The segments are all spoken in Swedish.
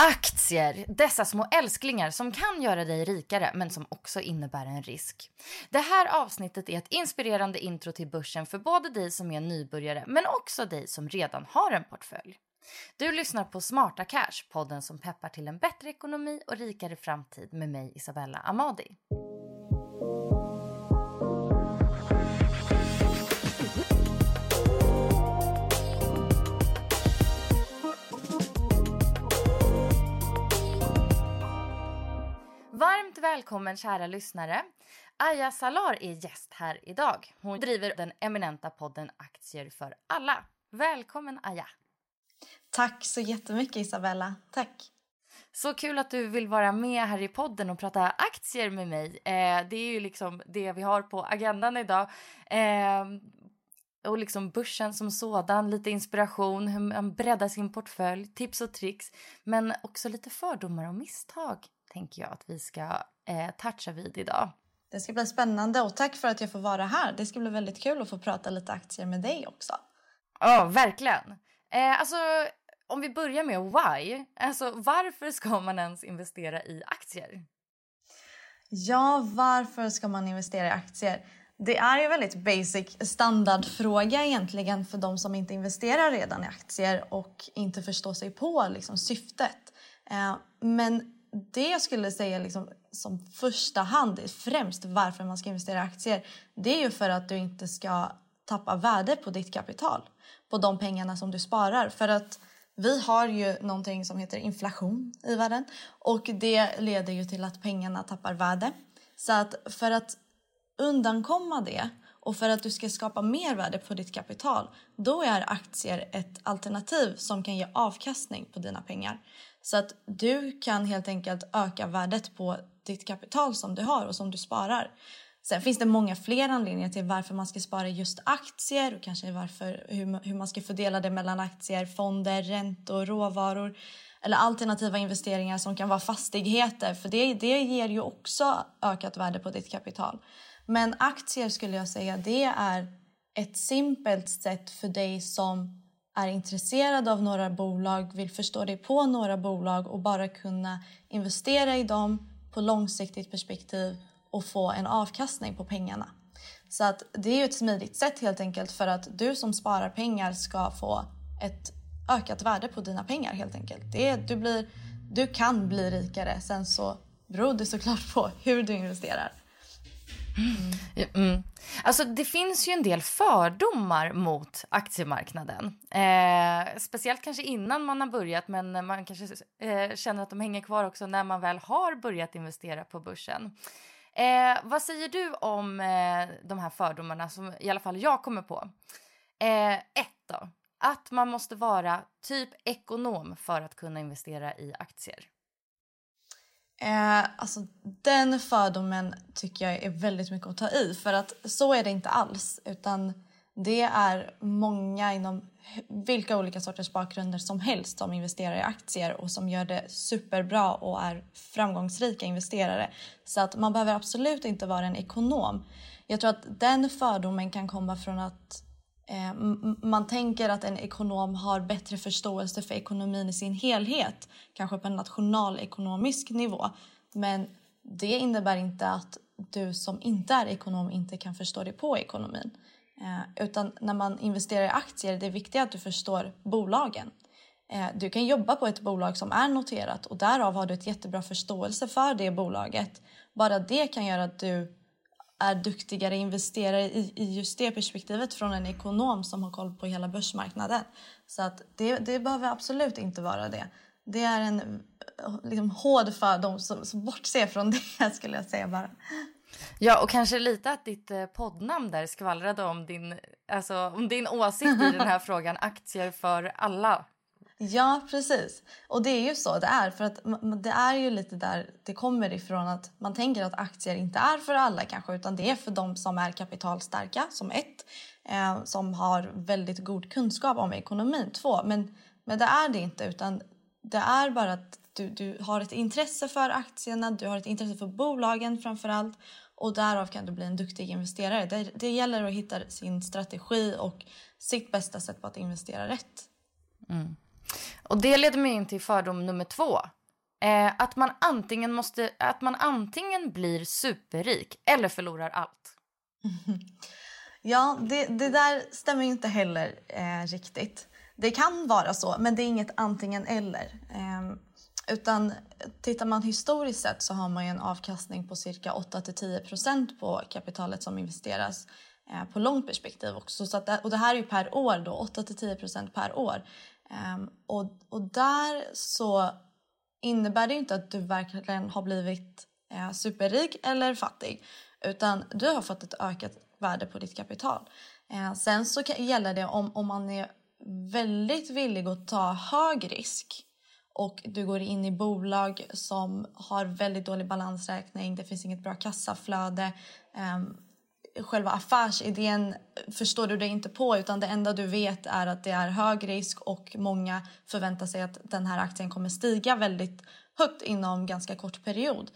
Aktier, dessa små älsklingar som kan göra dig rikare men som också innebär en risk. Det här avsnittet är ett inspirerande intro till börsen för både dig som är nybörjare men också dig som redan har en portfölj. Du lyssnar på Smarta Cash, podden som peppar till en bättre ekonomi och rikare framtid med mig Isabella Amadi. Varmt välkommen kära lyssnare. Aya Salar är gäst här idag. Hon driver den eminenta podden Aktier för alla. Välkommen Aya. Tack så jättemycket Isabella. Tack. Så kul att du vill vara med här i podden och prata aktier med mig. Eh, det är ju liksom det vi har på agendan idag. Eh, och liksom börsen som sådan, lite inspiration, hur man breddar sin portfölj, tips och tricks. Men också lite fördomar och misstag tänker jag att vi ska eh, toucha vid idag. Det ska bli spännande och tack för att jag får vara här. Det ska bli väldigt kul att få prata lite aktier med dig också. Ja, verkligen. Eh, alltså, om vi börjar med why. Alltså, varför ska man ens investera i aktier? Ja, varför ska man investera i aktier? Det är ju väldigt basic standardfråga egentligen för de som inte investerar redan i aktier och inte förstår sig på liksom, syftet. Eh, men det jag skulle säga liksom, som första hand, främst varför man ska investera i aktier, det är ju för att du inte ska tappa värde på ditt kapital, på de pengarna som du sparar. För att vi har ju någonting som heter inflation i världen och det leder ju till att pengarna tappar värde. Så att för att undankomma det och för att du ska skapa mer värde på ditt kapital, då är aktier ett alternativ som kan ge avkastning på dina pengar. Så att du kan helt enkelt öka värdet på ditt kapital som du har och som du sparar. Sen finns det många fler anledningar till varför man ska spara just aktier och kanske varför, hur, hur man ska fördela det mellan aktier, fonder, räntor, råvaror eller alternativa investeringar som kan vara fastigheter för det, det ger ju också ökat värde på ditt kapital. Men aktier skulle jag säga det är ett simpelt sätt för dig som är intresserad av några bolag, vill förstå dig på några bolag och bara kunna investera i dem på långsiktigt perspektiv och få en avkastning på pengarna. Så att det är ju ett smidigt sätt helt enkelt för att du som sparar pengar ska få ett ökat värde på dina pengar helt enkelt. Det är, du, blir, du kan bli rikare, sen så beror det såklart på hur du investerar. Mm. Mm. Alltså, det finns ju en del fördomar mot aktiemarknaden. Eh, speciellt kanske innan man har börjat, men man kanske eh, känner att de hänger kvar också när man väl har börjat investera på börsen. Eh, vad säger du om eh, de här fördomarna som i alla fall jag kommer på? Eh, ett då, att man måste vara typ ekonom för att kunna investera i aktier. Eh, alltså, den fördomen tycker jag är väldigt mycket att ta i. För att så är det inte alls. Utan det är många inom vilka olika sorters bakgrunder som helst som investerar i aktier och som gör det superbra och är framgångsrika investerare. Så att man behöver absolut inte vara en ekonom. Jag tror att den fördomen kan komma från att Eh, man tänker att en ekonom har bättre förståelse för ekonomin i sin helhet, kanske på en nationalekonomisk nivå. Men det innebär inte att du som inte är ekonom inte kan förstå dig på ekonomin. Eh, utan när man investerar i aktier det är viktigt att du förstår bolagen. Eh, du kan jobba på ett bolag som är noterat och därav har du ett jättebra förståelse för det bolaget. Bara det kan göra att du är duktigare investerare i, i just det perspektivet från en ekonom som har koll på hela börsmarknaden. Så att det, det behöver absolut inte vara det. Det är en liksom, hård fördom som, som bortser från det skulle jag säga bara. Ja, och kanske lite att ditt eh, poddnamn där skvallrade om din, alltså, om din åsikt i den här frågan. Aktier för alla. Ja, precis. Och det är ju så det är. För att det är ju lite där det kommer ifrån att man tänker att aktier inte är för alla kanske utan det är för de som är kapitalstarka som ett. Eh, som har väldigt god kunskap om ekonomin, två. Men, men det är det inte utan det är bara att du, du har ett intresse för aktierna, du har ett intresse för bolagen framför allt och därav kan du bli en duktig investerare. Det, det gäller att hitta sin strategi och sitt bästa sätt på att investera rätt. Mm. Och det leder mig in till fördom nummer två. Eh, att, man antingen måste, att man antingen blir superrik eller förlorar allt. ja, det, det där stämmer inte heller eh, riktigt. Det kan vara så, men det är inget antingen eller. Eh, utan tittar man historiskt sett så har man en avkastning på cirka 8-10% på kapitalet som investeras eh, på långt perspektiv också. Så det, och det här är ju per år då, 8-10% per år. Um, och, och där så innebär det inte att du verkligen har blivit eh, superrik eller fattig utan du har fått ett ökat värde på ditt kapital. Eh, sen så kan, gäller det om, om man är väldigt villig att ta hög risk och du går in i bolag som har väldigt dålig balansräkning, det finns inget bra kassaflöde. Um, själva affärsidén förstår du dig inte på utan det enda du vet är att det är hög risk och många förväntar sig att den här aktien kommer stiga väldigt högt inom ganska kort period.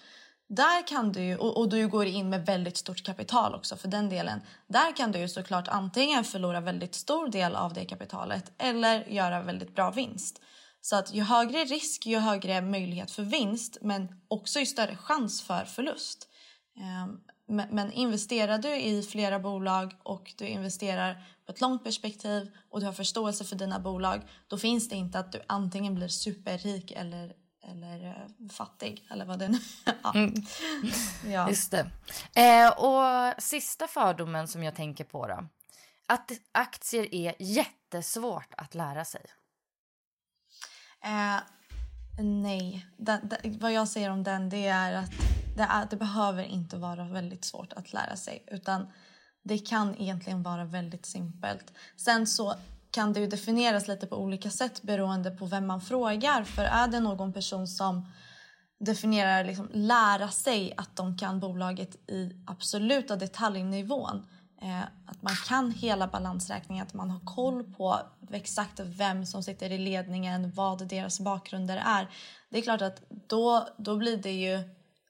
Där kan du, och, du går in med väldigt stort kapital också för den delen. Där kan du ju såklart antingen förlora väldigt stor del av det kapitalet eller göra väldigt bra vinst. Så att ju högre risk, ju högre möjlighet för vinst men också ju större chans för förlust. Ehm, men investerar du i flera bolag och du investerar på ett långt perspektiv och du har förståelse för dina bolag då finns det inte att du antingen blir superrik eller, eller eh, fattig eller vad det nu ja. Mm. ja. Just det. Eh, och sista fördomen som jag tänker på då. Att aktier är jättesvårt att lära sig. Eh, nej. Den, den, vad jag säger om den det är att det, är, det behöver inte vara väldigt svårt att lära sig. Utan det kan egentligen vara väldigt simpelt. Sen så kan det ju definieras lite på olika sätt beroende på vem man frågar. För är det någon person som definierar liksom lära sig att de kan bolaget i absoluta detaljnivån Eh, att man kan hela balansräkningen, att man har koll på exakt vem som sitter i ledningen, vad deras bakgrunder är. Det är klart att då, då blir det ju,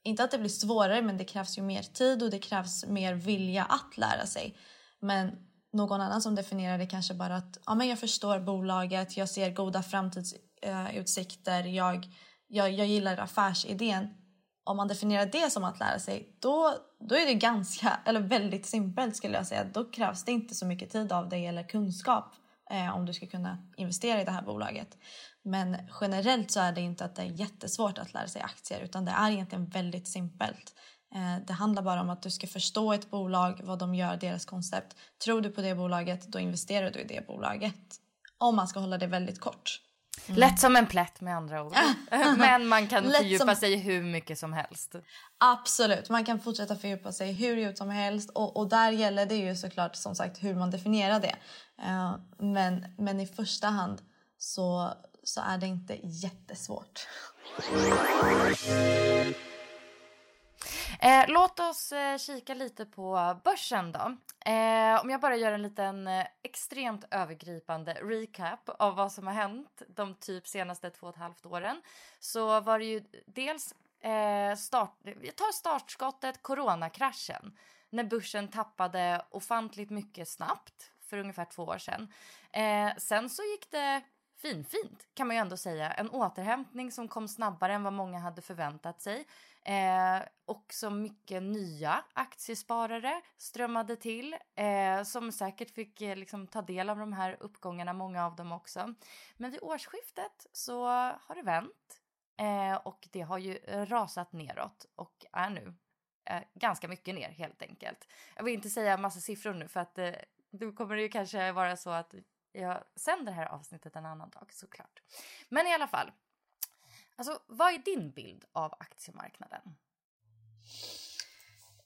inte att det blir svårare, men det krävs ju mer tid och det krävs mer vilja att lära sig. Men någon annan som definierar det kanske bara att ja, men jag förstår bolaget, jag ser goda framtidsutsikter, jag, jag, jag gillar affärsidén om man definierar det som att lära sig, då, då är det ganska, eller väldigt simpelt skulle jag säga. Då krävs det inte så mycket tid av dig eller kunskap eh, om du ska kunna investera i det här bolaget. Men generellt så är det inte att det är jättesvårt att lära sig aktier utan det är egentligen väldigt simpelt. Eh, det handlar bara om att du ska förstå ett bolag, vad de gör, deras koncept. Tror du på det bolaget, då investerar du i det bolaget. Om man ska hålla det väldigt kort. Mm. Lätt som en plätt med andra ord. Men man kan fördjupa som... sig hur mycket som helst. Absolut, man kan fortsätta fördjupa sig hur djupt som helst. Och, och, där gäller det ju såklart som sagt hur man definierar det. Eh, men, men i första hand så, så är det inte jättesvårt. Eh, låt oss eh, kika lite på börsen då. Eh, om jag bara gör en liten eh, extremt övergripande recap av vad som har hänt de typ senaste två och ett halvt åren så var det ju dels eh, start, jag tar startskottet coronakraschen när börsen tappade ofantligt mycket snabbt för ungefär två år sedan. Eh, sen så gick det finfint kan man ju ändå säga. En återhämtning som kom snabbare än vad många hade förväntat sig. Eh, också mycket nya aktiesparare strömmade till eh, som säkert fick eh, liksom, ta del av de här uppgångarna, många av dem också. Men vid årsskiftet så har det vänt eh, och det har ju rasat neråt och är nu eh, ganska mycket ner helt enkelt. Jag vill inte säga massa siffror nu för att eh, då kommer det ju kanske vara så att jag sänder det här avsnittet en annan dag såklart. Men i alla fall. Alltså, vad är din bild av aktiemarknaden?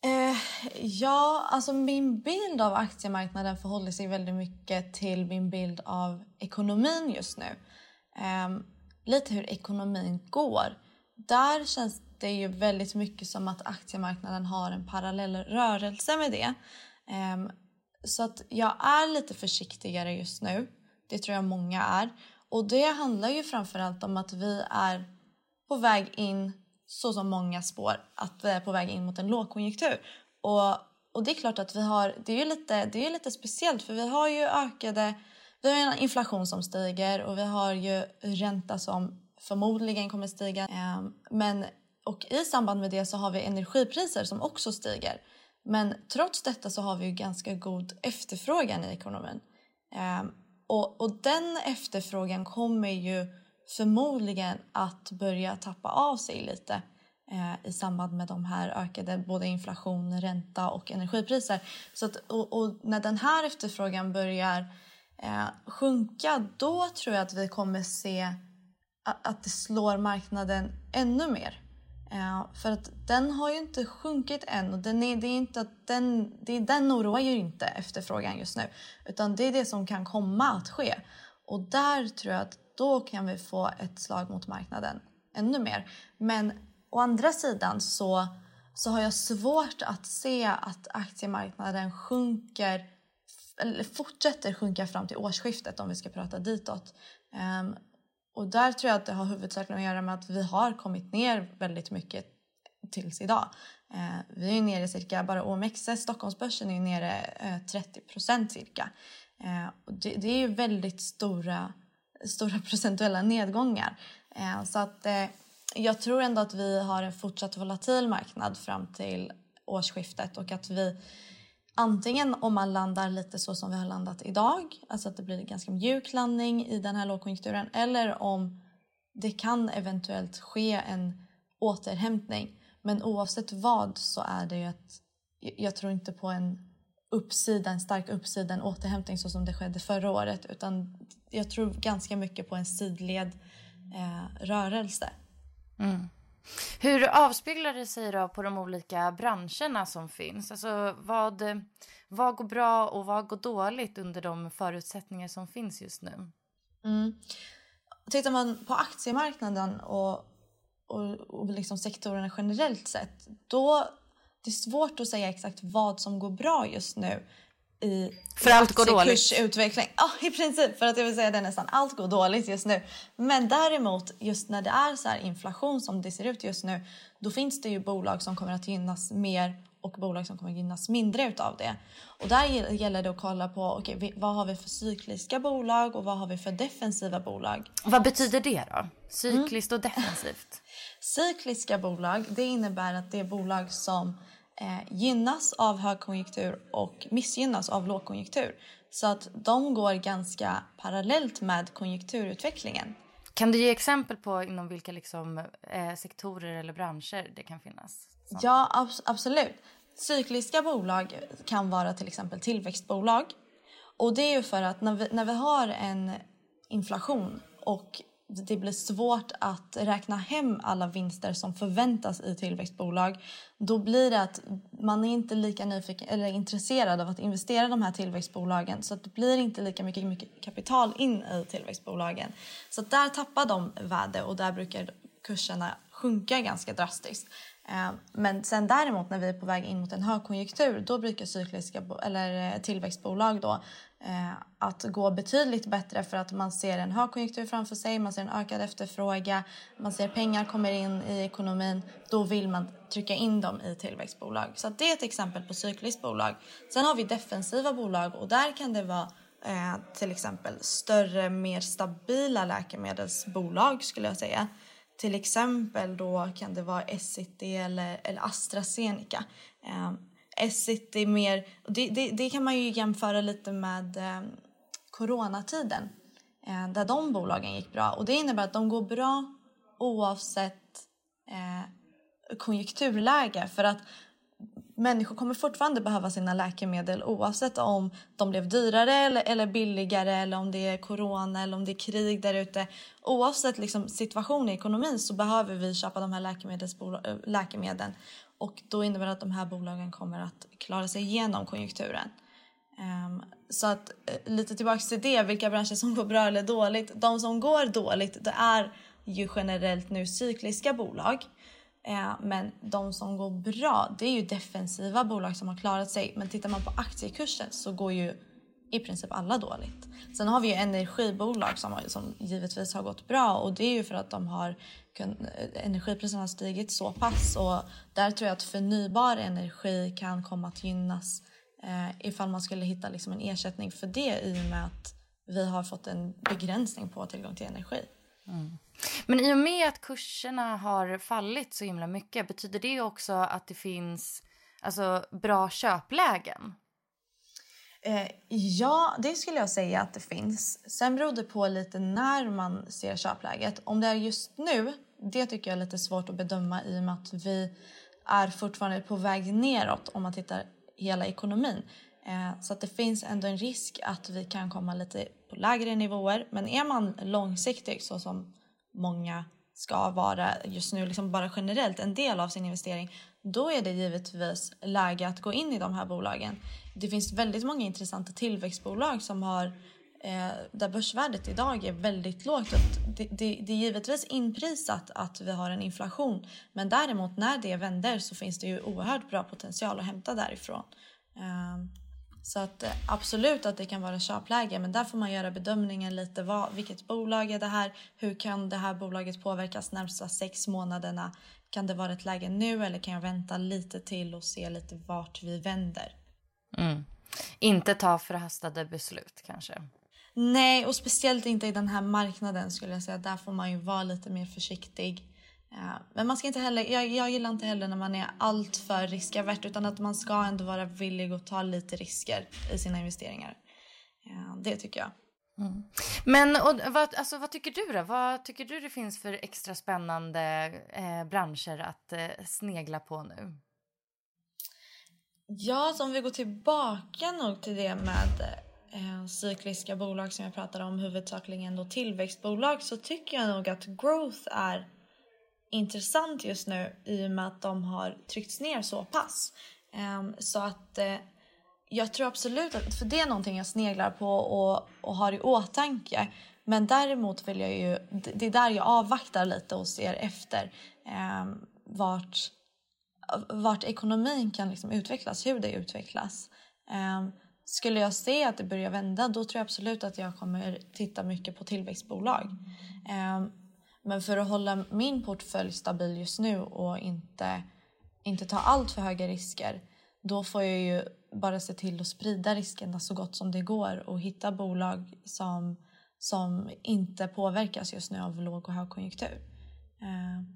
Eh, ja, alltså min bild av aktiemarknaden förhåller sig väldigt mycket till min bild av ekonomin just nu. Eh, lite hur ekonomin går. Där känns det ju väldigt mycket som att aktiemarknaden har en parallell rörelse med det. Eh, så att jag är lite försiktigare just nu. Det tror jag många är. Och det handlar ju framförallt om att vi är på väg in, så som många spår, att vi är på väg in mot en lågkonjunktur. Och, och det är klart att vi har, det är ju lite, det är lite speciellt för vi har ju ökade, vi har en inflation som stiger och vi har ju ränta som förmodligen kommer stiga. Ehm, men, och i samband med det så har vi energipriser som också stiger. Men trots detta så har vi ju ganska god efterfrågan i ekonomin. Um, och, och den efterfrågan kommer ju förmodligen att börja tappa av sig lite eh, i samband med de här ökade både inflation, ränta och energipriser. Så att, och, och när den här efterfrågan börjar eh, sjunka då tror jag att vi kommer se att, att det slår marknaden ännu mer. Ja, för att den har ju inte sjunkit än och den är, det är inte att den, det, den oroar ju inte efterfrågan just nu. Utan det är det som kan komma att ske. Och där tror jag att då kan vi få ett slag mot marknaden ännu mer. Men å andra sidan så, så har jag svårt att se att aktiemarknaden sjunker eller fortsätter sjunka fram till årsskiftet om vi ska prata ditåt. Um, och där tror jag att det har huvudsakligen att göra med att vi har kommit ner väldigt mycket tills idag. Eh, vi är nere cirka, bara OMXS, Stockholmsbörsen är nere eh, 30 procent cirka. Eh, och det, det, är ju väldigt stora, stora procentuella nedgångar. Eh, så att eh, jag tror ändå att vi har en fortsatt volatil marknad fram till årsskiftet och att vi Antingen om man landar lite så som vi har landat idag, alltså att det blir en ganska mjuk landning i den här lågkonjunkturen, eller om det kan eventuellt ske en återhämtning. Men oavsett vad så är det ju att jag tror inte på en uppsida, en stark uppsida, en återhämtning så som det skedde förra året, utan jag tror ganska mycket på en sidled eh, rörelse. Mm. Hur avspeglar det sig då på de olika branscherna som finns? Alltså vad, vad går bra och vad går dåligt under de förutsättningar som finns just nu? Mm. Tittar man på aktiemarknaden och, och, och liksom sektorerna generellt sett då det är svårt att säga exakt vad som går bra just nu i för allt går dåligt? utveckling. Ja, i princip. För att jag vill säga det nästan allt går dåligt just nu. Men däremot, just när det är så inflation som det ser ut just nu, då finns det ju bolag som kommer att gynnas mer och bolag som kommer att gynnas mindre utav det. Och där gäller det att kolla på okay, vad har vi för cykliska bolag och vad har vi för defensiva bolag. Vad betyder det då? Cykliskt mm. och defensivt? Cykliska bolag, det innebär att det är bolag som gynnas av högkonjunktur och missgynnas av lågkonjunktur. Så att de går ganska parallellt med konjunkturutvecklingen. Kan du ge exempel på inom vilka liksom, eh, sektorer eller branscher det kan finnas? Så? Ja, ab absolut. Cykliska bolag kan vara till exempel tillväxtbolag. Och det är ju för att när vi, när vi har en inflation och det blir svårt att räkna hem alla vinster som förväntas i tillväxtbolag då blir det att man är inte lika nyfiken eller intresserad av att investera i de här tillväxtbolagen så att det blir inte lika mycket, mycket kapital in i tillväxtbolagen. Så där tappar de värde och där brukar kurserna sjunka ganska drastiskt. Eh, men sen däremot när vi är på väg in mot en högkonjunktur då brukar cykliska eller eh, tillväxtbolag då Eh, att gå betydligt bättre för att man ser en högkonjunktur framför sig, man ser en ökad efterfrågan, man ser pengar kommer in i ekonomin. Då vill man trycka in dem i tillväxtbolag. Så det är ett exempel på cykliskt bolag. Sen har vi defensiva bolag och där kan det vara eh, till exempel större, mer stabila läkemedelsbolag skulle jag säga till exempel då kan det vara Essity eller, eller AstraZeneca. Eh, Essity mer, det, det, det, kan man ju jämföra lite med eh, coronatiden eh, där de bolagen gick bra. Och det innebär att de går bra oavsett eh, konjunkturläge. För att människor kommer fortfarande behöva sina läkemedel oavsett om de blev dyrare eller, eller billigare eller om det är corona eller om det är krig där ute. Oavsett liksom, situation i ekonomin så behöver vi köpa de här eh, läkemedlen och då innebär det att de här bolagen kommer att klara sig igenom konjunkturen. Um, så att eh, lite tillbaka till det, vilka branscher som går bra eller dåligt. De som går dåligt det är ju generellt nu cykliska bolag. Ehm, men de som går bra, det är ju defensiva bolag som har klarat sig. Men tittar man på aktiekursen så går ju i princip alla dåligt. Sen har vi ju energibolag som, som givetvis har gått bra och det är ju för att de har energipriserna har stigit så pass och där tror jag att förnybar energi kan komma att gynnas eh, ifall man skulle hitta liksom en ersättning för det i och med att vi har fått en begränsning på tillgång till energi. Mm. Men i och med att kurserna har fallit så himla mycket, betyder det också att det finns alltså, bra köplägen? Eh, ja, det skulle jag säga att det finns. Sen beror det på lite när man ser köpläget. Om det är just nu, det tycker jag är lite svårt att bedöma i och med att vi är fortfarande på väg neråt om man tittar hela ekonomin. Eh, så att det finns ändå en risk att vi kan komma lite på lägre nivåer. Men är man långsiktig så som många ska vara just nu, liksom bara generellt en del av sin investering, då är det givetvis läge att gå in i de här bolagen. Det finns väldigt många intressanta tillväxtbolag som har eh, där börsvärdet idag är väldigt lågt. Det, det, det, är givetvis inprisat att vi har en inflation men däremot när det vänder så finns det ju oerhört bra potential att hämta därifrån. Eh, så att eh, absolut att det kan vara köpläge men där får man göra bedömningen lite vad, vilket bolag är det här? Hur kan det här bolaget påverkas närmsta sex månaderna? Kan det vara ett läge nu eller kan jag vänta lite till och se lite vart vi vänder? Mm. Inte ta förhastade beslut kanske? Nej, och speciellt inte i den här marknaden skulle jag säga. Där får man ju vara lite mer försiktig. Men man ska inte heller, jag, jag gillar inte heller när man är allt för riskavert utan att man ska ändå vara villig att ta lite risker i sina investeringar. Det tycker jag. Mm. Men och, vad, alltså, vad tycker du då? Vad tycker du det finns för extra spännande eh, branscher att eh, snegla på nu? Ja, så om vi går tillbaka nog till det med eh, cykliska bolag som jag pratade om, huvudsakligen då tillväxtbolag, så tycker jag nog att growth är intressant just nu i och med att de har tryckts ner så pass. Eh, så att eh, jag tror absolut att, för det är någonting jag sneglar på och, och har i åtanke. Men däremot vill jag ju, det är där jag avvaktar lite och ser efter eh, vart, vart ekonomin kan liksom utvecklas, hur det utvecklas. Um, skulle jag se att det börjar vända då tror jag absolut att jag kommer titta mycket på tillväxtbolag. Um, men för att hålla min portfölj stabil just nu och inte, inte ta allt för höga risker då får jag ju bara se till att sprida riskerna så gott som det går och hitta bolag som, som inte påverkas just nu av låg och högkonjunktur. Ehm,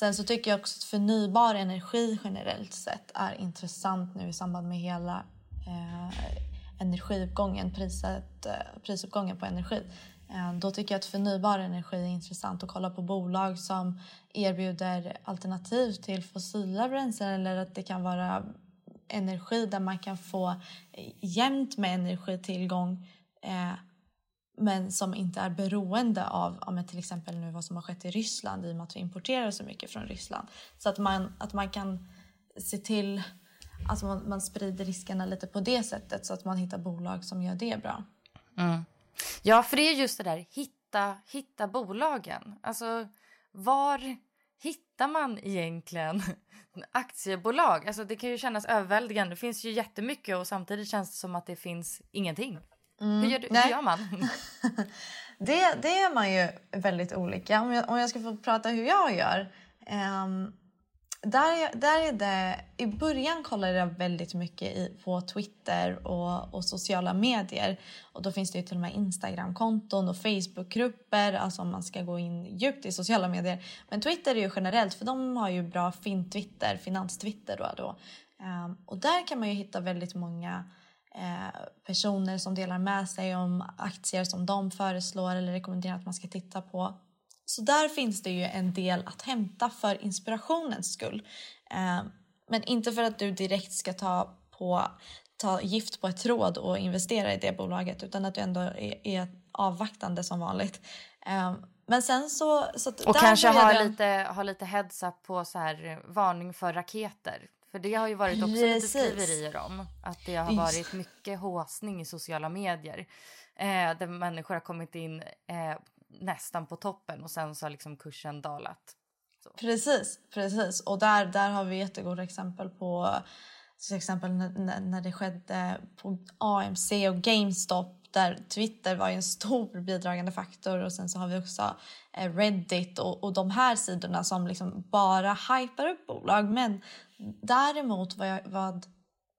sen så tycker jag också att förnybar energi generellt sett är intressant nu i samband med hela eh, energiuppgången, priset, eh, prisuppgången på energi. Eh, då tycker jag att förnybar energi är intressant att kolla på bolag som erbjuder alternativ till fossila bränslen eller att det kan vara energi där man kan få eh, jämnt med energitillgång eh, men som inte är beroende av ja, till exempel nu vad som har skett i Ryssland i och med att vi importerar så mycket från Ryssland. Så att man, att man kan se till att alltså man, man sprider riskerna lite på det sättet så att man hittar bolag som gör det bra. Mm. Ja, för det är just det där, hitta, hitta bolagen. Alltså, var hittar man egentligen aktiebolag? Alltså det kan ju kännas överväldigande. Det finns ju jättemycket och samtidigt känns det som att det finns ingenting. Mm, hur, gör, hur gör man? det, det är man ju väldigt olika. Om jag, om jag ska få prata hur jag gör. Um, där, där är det, I början kollade jag väldigt mycket i, på Twitter och, och, sociala medier. Och Då finns det ju till och med Instagramkonton och Facebookgrupper alltså om man ska gå in djupt i sociala medier. Men Twitter är ju generellt, för de har ju bra fin-Twitter, finans-Twitter. Då, då. Um, och där kan man ju hitta väldigt många personer som delar med sig om aktier som de föreslår eller rekommenderar att man ska titta på. Så där finns det ju en del att hämta för inspirationens skull. Eh, men inte för att du direkt ska ta, på, ta gift på ett tråd och investera i det bolaget utan att du ändå är, är avvaktande som vanligt. Eh, men sen så... så och kanske ha, lite, ha lite heads up på så här, varning för raketer. För det har ju varit också Precis. lite skriverier om att det har varit mycket håsning i sociala medier. Eh, där människor har kommit in eh, nästan på toppen och sen så har liksom kursen dalat. Så. Precis, precis. Och där, där har vi jättegoda exempel på till exempel när, när det skedde på AMC och GameStop där Twitter var en stor bidragande faktor och sen så har vi också eh, Reddit och, och de här sidorna som liksom bara hypar upp bolag. Men däremot vad, jag, vad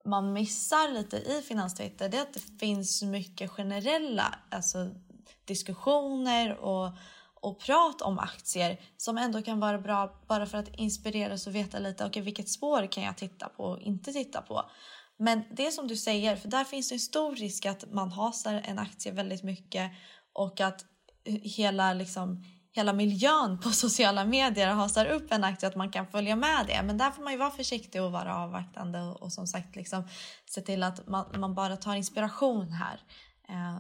man missar lite i finanstwitter det är att det finns mycket generella alltså diskussioner och, och prat om aktier som ändå kan vara bra bara för att inspireras och veta lite okay, vilket spår kan jag titta på och inte titta på. Men det som du säger, för där finns det en stor risk att man hasar en aktie väldigt mycket och att hela, liksom, hela miljön på sociala medier hasar upp en aktie att man kan följa med det. Men där får man ju vara försiktig och vara avvaktande och, och som sagt liksom, se till att man, man bara tar inspiration här. Eh,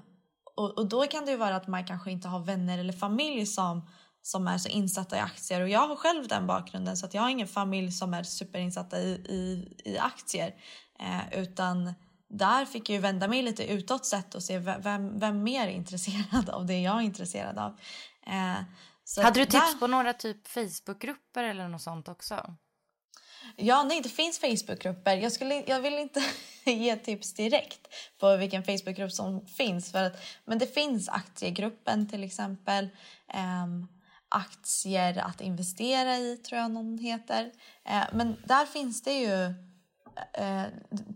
och, och då kan det ju vara att man kanske inte har vänner eller familj som som är så insatta i aktier och jag har själv den bakgrunden så att jag har ingen familj som är superinsatta i, i, i aktier. Eh, utan där fick jag ju vända mig lite utåt sett och se vem, vem mer är intresserad av det jag är intresserad av. Eh, Hade du tips där... på några typ Facebookgrupper eller något sånt också? Ja, nej, det finns Facebookgrupper. Jag, skulle, jag vill inte ge tips direkt på vilken Facebookgrupp som finns. För att, men det finns Aktiegruppen till exempel. Um, aktier att investera i tror jag någon heter. Uh, men där finns det ju eh,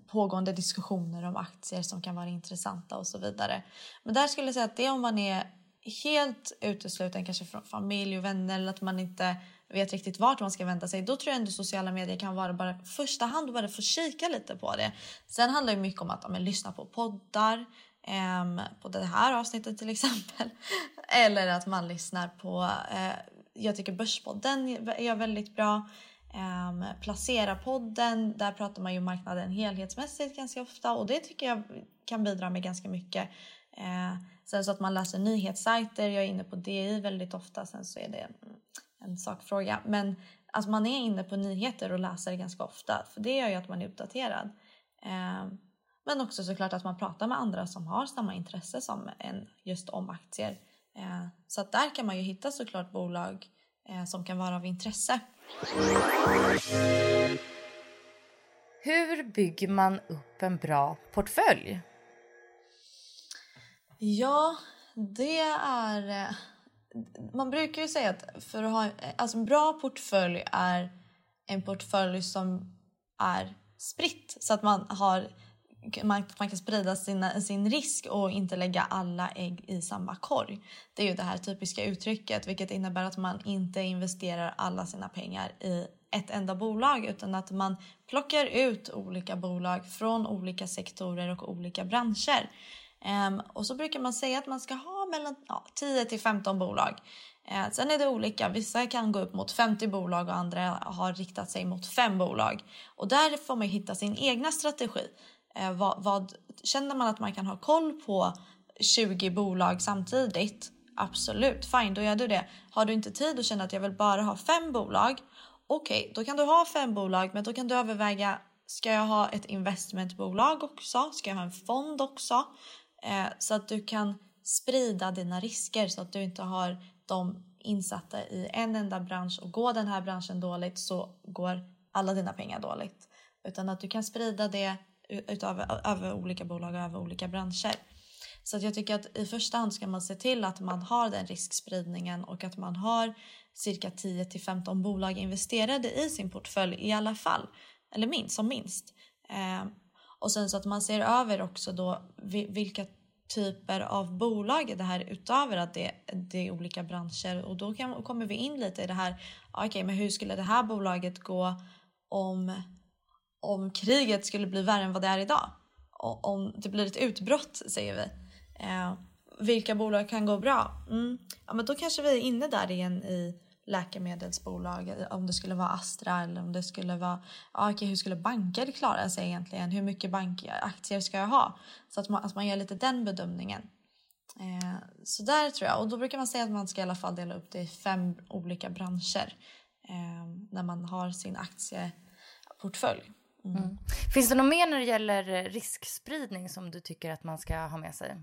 pågående diskussioner om aktier som kan vara intressanta och så vidare. Men där skulle jag säga att det är om man är helt utesluten kanske från familj och vänner eller att man inte vet riktigt vart man ska vända sig. Då tror jag ändå sociala medier kan vara bara första hand och bara få kika lite på det. Sen handlar det mycket om att ja, lyssna på poddar, eh, på det här avsnittet till exempel. Eller att man lyssnar på, eh, jag tycker Börspodden är väldigt bra. Ehm, um, Placera-podden, där pratar man ju marknaden helhetsmässigt ganska ofta och det tycker jag kan bidra med ganska mycket. Uh, sen så att man läser nyhetssajter, jag är inne på DI väldigt ofta, sen så är det mm, en sakfråga. Men alltså man är inne på nyheter och läser ganska ofta för det gör ju att man är uppdaterad. Ehm, men också såklart att man pratar med andra som har samma intresse som en just om aktier. Ehm, så att där kan man ju hitta såklart bolag eh, som kan vara av intresse. Hur bygger man upp en bra portfölj? Ja, det är... Eh, man brukar ju säga att för att ha eh, alltså en bra portfölj är en portfölj som är spritt så att man har man, man kan sprida sina, sin risk och inte lägga alla ägg i samma korg. Det är ju det här typiska uttrycket vilket innebär att man inte investerar alla sina pengar i ett enda bolag utan att man plockar ut olika bolag från olika sektorer och olika branscher. Um, och så brukar man säga att man ska ha mellan ja, 10 till 15 bolag. Uh, sen är det olika. Vissa kan gå upp mot 50 bolag och andra har riktat sig mot fem bolag. Och där får man hitta sin egna strategi. Uh, vad, vad, känner man att man kan ha koll på 20 bolag samtidigt? Absolut, fine, då gör du det. Har du inte tid och känner att jag vill bara ha fem bolag? Okej, okay, då kan du ha fem bolag, men då kan du överväga Ska jag ha ett investmentbolag också? Ska jag ha en fond också? Eh, så att du kan sprida dina risker så att du inte har dem insatta i en enda bransch och går den här branschen dåligt så går alla dina pengar dåligt. Utan att du kan sprida det utöver, över olika bolag och över olika branscher. Så att jag tycker att i första hand ska man se till att man har den riskspridningen och att man har cirka 10 till 15 bolag investerade i sin portfölj i alla fall. Eller minst, som minst. Eh, och sen så att man ser över också då vilka typer av bolag det här utöver att det, det är olika branscher och då kan, kommer vi in lite i det här. Okej, okay, men hur skulle det här bolaget gå om, om kriget skulle bli värre än vad det är idag? Och, om det blir ett utbrott säger vi. Eh, vilka bolag kan gå bra? Mm. Ja, men då kanske vi är inne där igen i läkemedelsbolag, om det skulle vara Astra eller om det skulle vara, ja, okej, hur skulle banker klara sig egentligen? Hur mycket bankaktier ska jag ha? Så att man, att man gör lite den bedömningen. Eh, så där tror jag, och då brukar man säga att man ska i alla fall dela upp det i fem olika branscher eh, när man har sin aktieportfölj. Mm. Mm. Finns det något mer när det gäller riskspridning som du tycker att man ska ha med sig?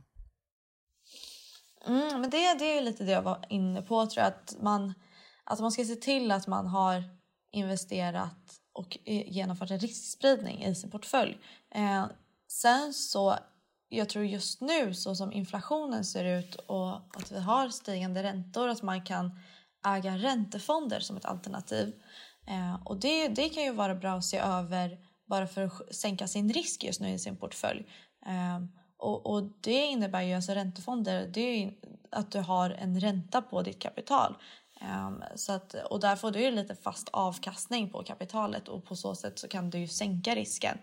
Mm, men det, det är lite det jag var inne på. tror jag, att man att man ska se till att man har investerat och eh, genomfört en riskspridning i sin portfölj. Eh, sen så, jag tror just nu så som inflationen ser ut och att vi har stigande räntor, att man kan äga räntefonder som ett alternativ. Eh, och det, det kan ju vara bra att se över bara för att sänka sin risk just nu i sin portfölj. Eh, och, och, det innebär ju, alltså räntefonder, det är att du har en ränta på ditt kapital. Um, så att, och där får du ju lite fast avkastning på kapitalet och på så sätt så kan du ju sänka risken.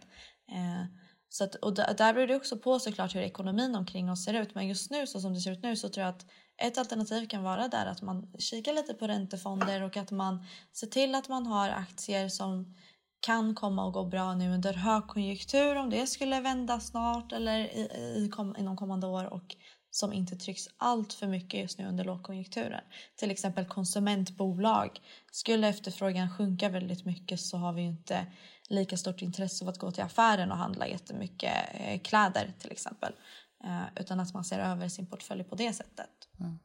Uh, så att, och där, där beror det också på såklart hur ekonomin omkring oss ser ut. Men just nu så som det ser ut nu så tror jag att ett alternativ kan vara där att man kikar lite på räntefonder och att man ser till att man har aktier som kan komma och gå bra nu under högkonjunktur om det skulle vända snart eller i, i, kom, inom kommande år och som inte trycks allt för mycket just nu under lågkonjunkturen. Till exempel konsumentbolag. Skulle efterfrågan sjunka väldigt mycket så har vi inte lika stort intresse av att gå till affären och handla jättemycket eh, kläder till exempel. Eh, utan att man ser över sin portfölj på det sättet. Mm.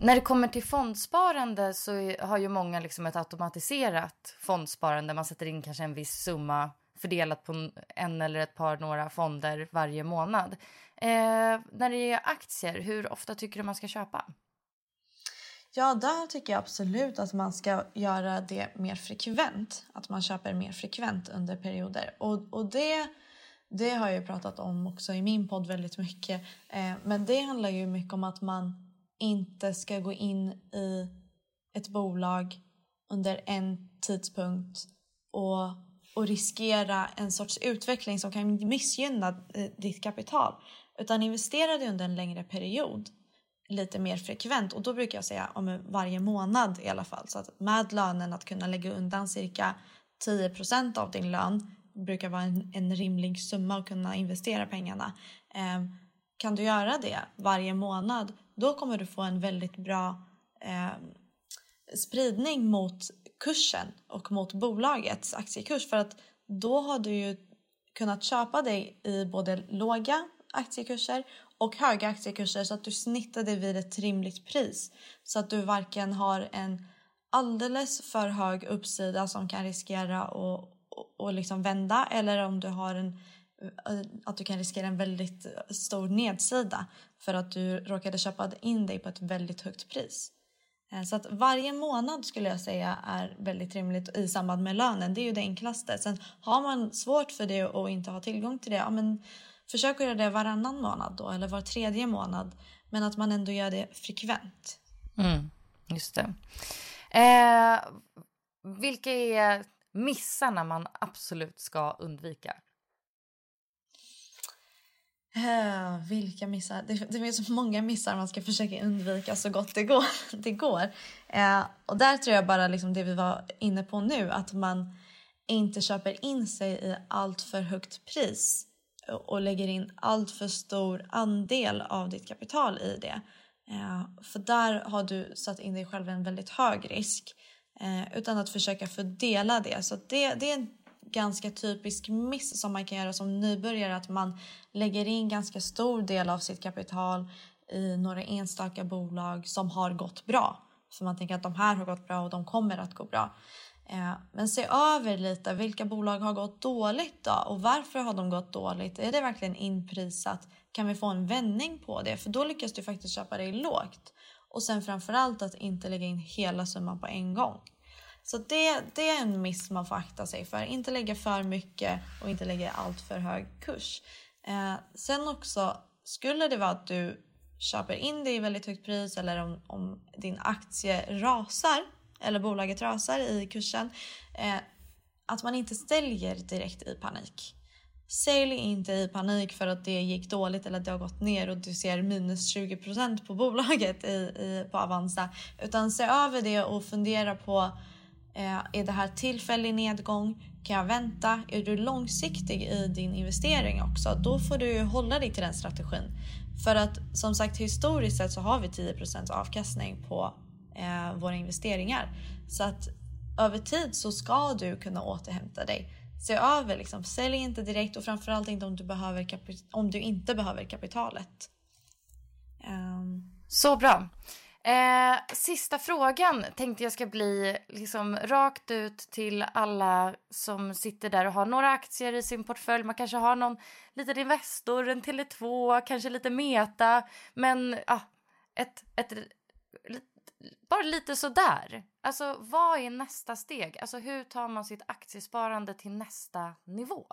När det kommer till fondsparande så har ju många liksom ett automatiserat fondsparande. Man sätter in kanske en viss summa fördelat på en eller ett par några fonder varje månad. Eh, när det är aktier, hur ofta tycker du man ska köpa? Ja, där tycker jag absolut att man ska göra det mer frekvent. Att man köper mer frekvent under perioder. Och, och det, det har jag ju pratat om också i min podd väldigt mycket. Eh, men det handlar ju mycket om att man inte ska gå in i ett bolag under en tidpunkt och, och riskera en sorts utveckling som kan missgynna eh, ditt kapital. Utan investera det under en längre period lite mer frekvent och då brukar jag säga om varje månad i alla fall. Så att med lönen att kunna lägga undan cirka 10% av din lön brukar vara en, en rimlig summa att kunna investera pengarna. Eh, kan du göra det varje månad då kommer du få en väldigt bra eh, spridning mot kursen och mot bolagets aktiekurs för att då har du ju kunnat köpa dig i både låga aktiekurser och höga aktiekurser så att du snittar dig vid ett rimligt pris. Så att du varken har en alldeles för hög uppsida som kan riskera att och, liksom vända eller om du har en eh, att du kan riskera en väldigt stor nedsida för att du råkade köpa in dig på ett väldigt högt pris. Eh, så att varje månad skulle jag säga är väldigt rimligt i samband med lönen. Det är ju det enklaste. Sen har man svårt för det och inte har tillgång till det, ja men Försök att göra det varannan månad då, eller var tredje månad. Men att man ändå gör det frekvent. Mm, just det. Eh, vilka är missarna man absolut ska undvika? Eh, vilka missar? Det, det finns så många missar man ska försöka undvika så gott det går. det går. Eh, och där tror jag bara liksom det vi var inne på nu, att man inte köper in sig i allt för högt pris och lägger in allt för stor andel av ditt kapital i det. Eh, för där har du satt in dig själv i en väldigt hög risk eh, utan att försöka fördela det. Så det, det är en ganska typisk miss som man kan göra som nybörjare att man lägger in ganska stor del av sitt kapital i några enstaka bolag som har gått bra. För man tänker att de här har gått bra och de kommer att gå bra. Eh, men se över lite vilka bolag har gått dåligt då och varför har de gått dåligt? Är det verkligen inprisat? Kan vi få en vändning på det? För då lyckas du faktiskt köpa dig lågt. Och sen framförallt att inte lägga in hela summan på en gång. Så det, det är en miss man får akta sig för. Inte lägga för mycket och inte lägga allt för hög kurs. Eh, sen också, skulle det vara att du köper in det i väldigt högt pris eller om, om din aktie rasar eller bolaget rasar i kursen. Eh, att man inte säljer direkt i panik. Sälj inte i panik för att det gick dåligt eller att det har gått ner och du ser minus 20% på bolaget i, i, på Avanza. Utan se över det och fundera på eh, är det här tillfällig nedgång? Kan jag vänta? Är du långsiktig i din investering också? Då får du hålla dig till den strategin. För att som sagt historiskt sett så har vi 10% avkastning på eh, våra investeringar. Så att över tid så ska du kunna återhämta dig. Se över, liksom, sälj inte direkt och framförallt inte om du, behöver om du inte behöver kapitalet. Um... Så bra. Eh, sista frågan tänkte jag ska bli liksom rakt ut till alla som sitter där och har några aktier i sin portfölj. Man kanske har någon liten Investor, en Tele2, kanske lite Meta. Men ah, ett, ett, bara lite sådär. Alltså, vad är nästa steg? Alltså, hur tar man sitt aktiesparande till nästa nivå?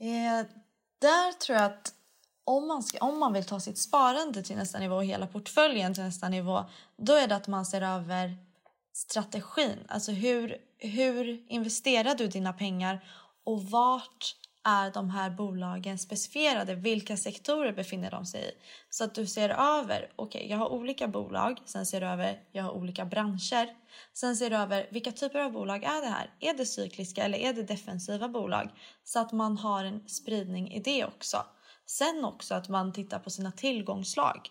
Eh, där tror jag att om man, ska, om man vill ta sitt sparande till nästa nivå och hela portföljen till nästa nivå, då är det att man ser över strategin. Alltså hur, hur investerar du dina pengar och vart är de här bolagen specificerade? Vilka sektorer befinner de sig i? Så att du ser över, okej, okay, jag har olika bolag, sen ser du över, jag har olika branscher. Sen ser du över, vilka typer av bolag är det här? Är det cykliska eller är det defensiva bolag? Så att man har en spridning i det också. Sen också att man tittar på sina tillgångslag.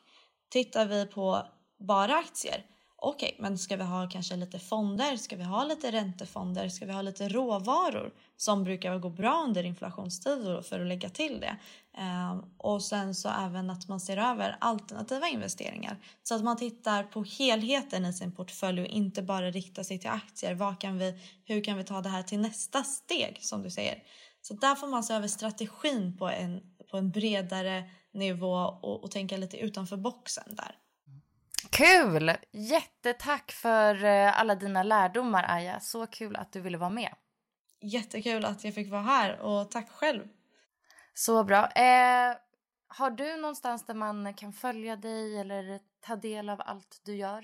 Tittar vi på bara aktier, okej, okay, men ska vi ha kanske lite fonder? Ska vi ha lite räntefonder? Ska vi ha lite råvaror som brukar gå bra under inflationstider för att lägga till det? Ehm, och sen så även att man ser över alternativa investeringar så att man tittar på helheten i sin portfölj och inte bara riktar sig till aktier. Vad kan vi, hur kan vi ta det här till nästa steg som du säger? Så där får man se över strategin på en, på en bredare nivå och, och tänka lite utanför boxen där. Kul! Jättetack för eh, alla dina lärdomar, Aja. Så kul att du ville vara med. Jättekul att jag fick vara här och tack själv. Så bra. Eh, har du någonstans där man kan följa dig eller ta del av allt du gör?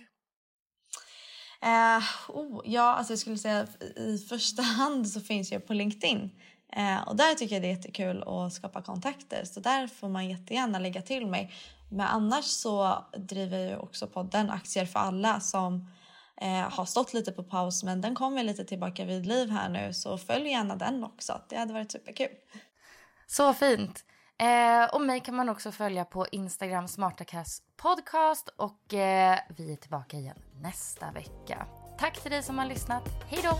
Eh, oh, ja, alltså jag skulle säga i första hand så finns jag på LinkedIn. Eh, och där tycker jag det är jättekul att skapa kontakter. Så där får man jättegärna lägga till mig. Men annars så driver jag också podden Aktier för alla som eh, har stått lite på paus men den kommer lite tillbaka vid liv här nu så följ gärna den också. Det hade varit superkul. Så fint. Eh, och mig kan man också följa på Instagram Smartacast podcast och eh, vi är tillbaka igen nästa vecka. Tack till dig som har lyssnat. Hej då!